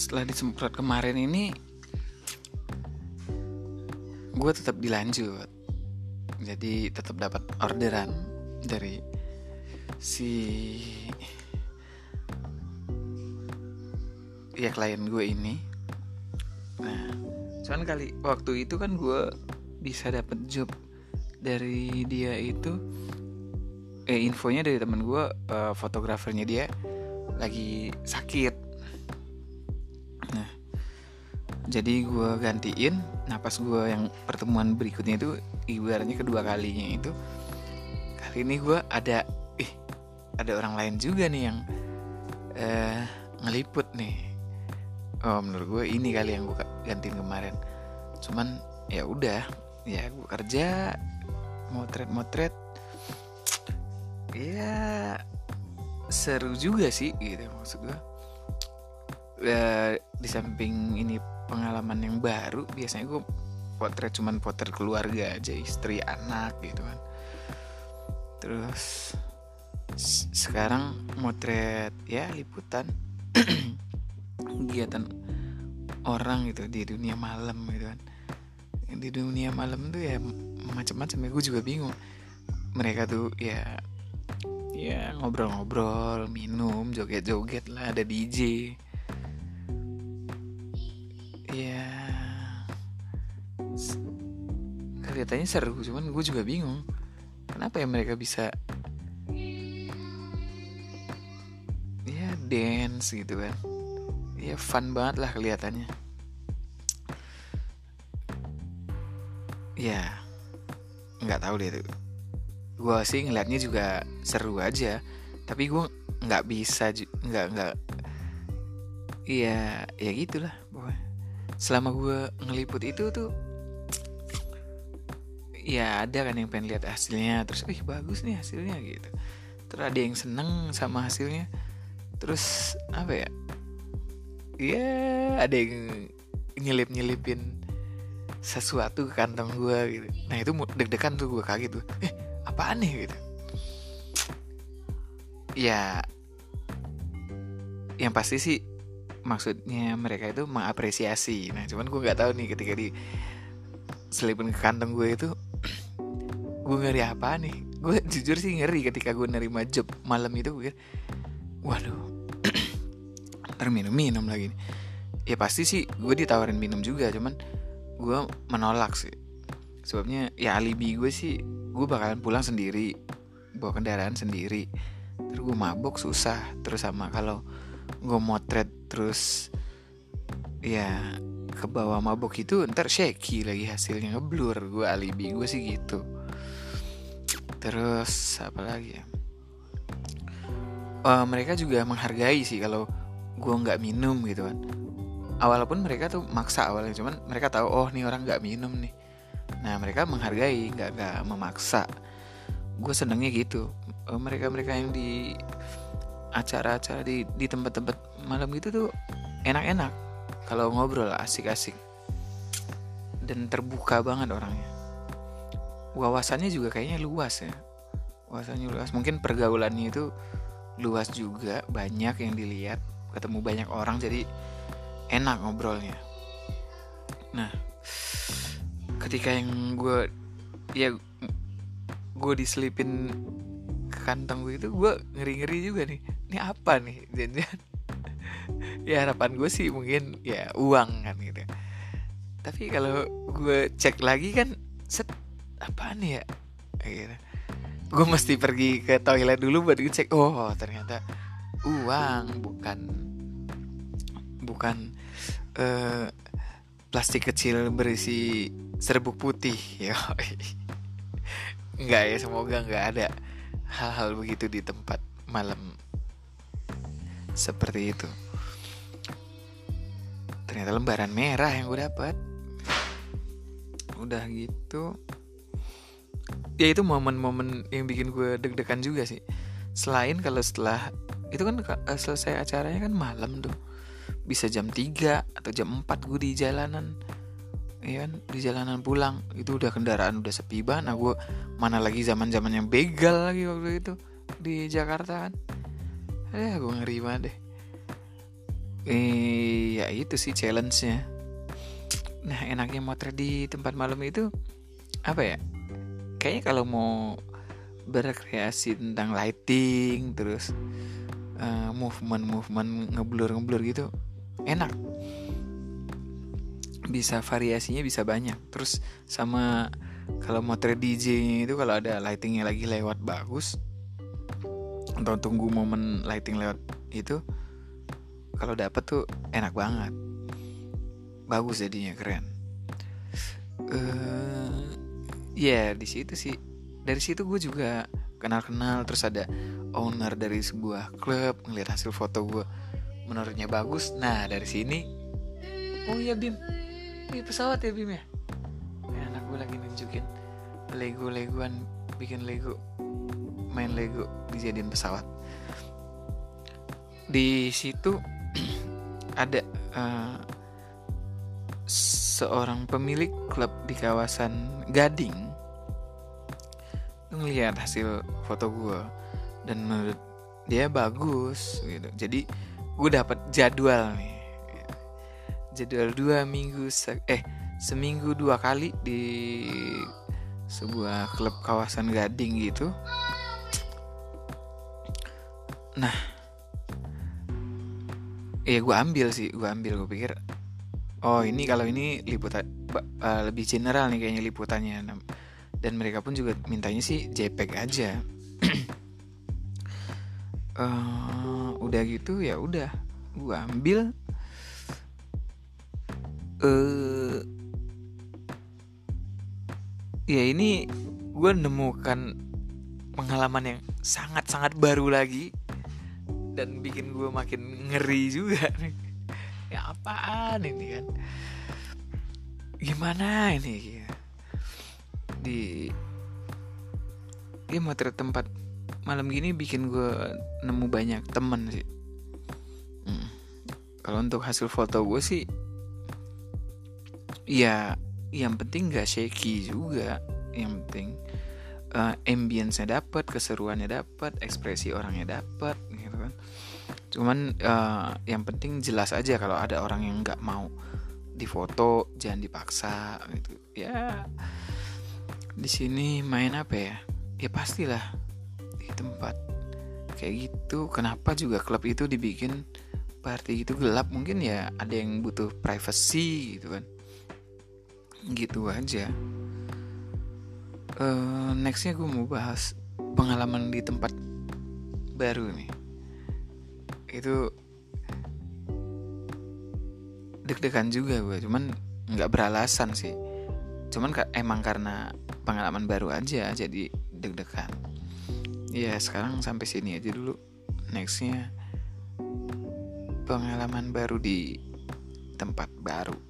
setelah disemprot kemarin ini gue tetap dilanjut. Jadi tetap dapat orderan dari si ya klien gue ini. Nah cuman kali waktu itu kan gue bisa dapat job dari dia itu eh infonya dari temen gue uh, fotografernya dia lagi sakit jadi gue gantiin. Nah pas gue yang pertemuan berikutnya itu ibaratnya kedua kalinya itu kali ini gue ada ih ada orang lain juga nih yang uh, ngeliput nih. Oh menurut gue ini kali yang gue gantiin kemarin. Cuman ya udah ya gue kerja motret motret. Ya seru juga sih gitu maksud gue ya, di samping ini pengalaman yang baru biasanya gue potret cuman potret keluarga aja istri anak gitu kan. Terus sekarang motret ya liputan. Kegiatan orang gitu di dunia malam gitu kan. Di dunia malam tuh ya macam-macam ya. Gue juga bingung. Mereka tuh ya ya ngobrol-ngobrol minum joget-joget lah ada DJ kelihatannya seru cuman gue juga bingung. Kenapa ya mereka bisa ya dance gitu kan. Ya fun banget lah kelihatannya. Ya nggak tahu deh tuh. Gue sih ngeliatnya juga seru aja. Tapi gue nggak bisa nggak nggak iya ya gitulah selama gue ngeliput itu tuh ya ada kan yang pengen lihat hasilnya terus ih bagus nih hasilnya gitu. Terus ada yang seneng sama hasilnya. Terus apa ya ya ada yang nyelip nyelipin sesuatu ke kantong gue gitu. Nah itu deg-degan tuh gue kaget tuh eh apaan nih? Gitu. Ya yang pasti sih maksudnya mereka itu mengapresiasi. Nah cuman gue nggak tahu nih ketika di selipin ke kantong gue itu gue ngeri apa nih? Gue jujur sih ngeri ketika gue nerima job malam itu gue waduh ntar minum minum lagi nih. ya pasti sih gue ditawarin minum juga cuman gue menolak sih. Sebabnya ya alibi gue sih gue bakalan pulang sendiri bawa kendaraan sendiri. Terus gue mabok susah terus sama kalau gue motret terus ya ke bawah mabok itu ntar shaky lagi hasilnya ngeblur. Gue alibi gue sih gitu terus apa lagi ya? Uh, mereka juga menghargai sih kalau gue nggak minum gitu kan. Awalpun mereka tuh maksa awalnya cuman mereka tahu oh nih orang nggak minum nih. Nah mereka menghargai nggak nggak memaksa. Gue senengnya gitu. Oh, mereka mereka yang di acara-acara di di tempat-tempat malam gitu tuh enak-enak. Kalau ngobrol asik-asik. Dan terbuka banget orangnya wawasannya juga kayaknya luas ya. Wawasannya luas. Mungkin pergaulannya itu luas juga banyak yang dilihat ketemu banyak orang jadi enak ngobrolnya. Nah ketika yang gue ya gue diselipin ke kantong gue itu gue ngeri ngeri juga nih. Ini apa nih? Jangan ya harapan gue sih mungkin ya uang kan gitu. Tapi kalau gue cek lagi kan set apa nih ya? Gitu gue mesti pergi ke toilet dulu buat cek oh ternyata uang bukan bukan uh, plastik kecil berisi serbuk putih. Ya nggak ya semoga nggak ada hal-hal begitu di tempat malam seperti itu. Ternyata lembaran merah yang gue dapat udah gitu ya itu momen-momen yang bikin gue deg-degan juga sih. Selain kalau setelah itu kan selesai acaranya kan malam tuh. Bisa jam 3 atau jam 4 gue di jalanan. Ya kan? Di jalanan pulang. Itu udah kendaraan udah sepi banget. Nah gue mana lagi zaman zaman yang begal lagi waktu itu di Jakarta kan? Eh gue ngeri banget deh. Eh ya itu sih challenge-nya. Nah enaknya motret di tempat malam itu apa ya kayaknya kalau mau berkreasi tentang lighting terus uh, movement movement ngeblur ngeblur gitu enak. Bisa variasinya bisa banyak. Terus sama kalau motret DJ itu kalau ada lightingnya lagi lewat bagus atau tunggu momen lighting lewat itu kalau dapet tuh enak banget. Bagus jadinya keren. Uh, ya di situ sih. Dari situ gue juga kenal-kenal terus ada owner dari sebuah klub ngeliat hasil foto gue menurutnya bagus. Nah dari sini oh iya Bim. Ini pesawat ya Bim ya, ya anak gue lagi nunjukin Lego Legoan bikin Lego main Lego dijadiin pesawat. Di situ ada uh, seorang pemilik klub di kawasan Gading ngelihat hasil foto gue dan menurut dia bagus gitu. Jadi gue dapat jadwal nih. Jadwal dua minggu se eh seminggu dua kali di sebuah klub kawasan Gading gitu. Nah ya gue ambil sih gue ambil. Gue pikir oh ini kalau ini liputan uh, lebih general nih kayaknya liputannya dan mereka pun juga mintanya sih JPEG aja. Uh, udah gitu ya udah gue ambil. Uh, ya ini gue nemukan pengalaman yang sangat-sangat baru lagi. Dan bikin gue makin ngeri juga ya apaan ini kan? Gimana ini? ya? Di ya motret tempat malam gini bikin gue nemu banyak temen sih. Hmm. kalau untuk hasil foto gue sih ya yang penting gak shaky juga. Yang penting uh, ambience-nya dapat keseruannya dapat ekspresi orangnya dapat gitu kan. Cuman uh, yang penting jelas aja kalau ada orang yang nggak mau difoto jangan dipaksa gitu. Ya di sini main apa ya? Ya pastilah di tempat kayak gitu. Kenapa juga klub itu dibikin party itu gelap mungkin ya ada yang butuh privacy gitu kan. Gitu aja. Uh, nextnya gue mau bahas pengalaman di tempat baru nih. Itu deg-degan juga gue cuman nggak beralasan sih. Cuman emang karena pengalaman baru aja jadi deg-degan. Ya sekarang sampai sini aja dulu. Nextnya pengalaman baru di tempat baru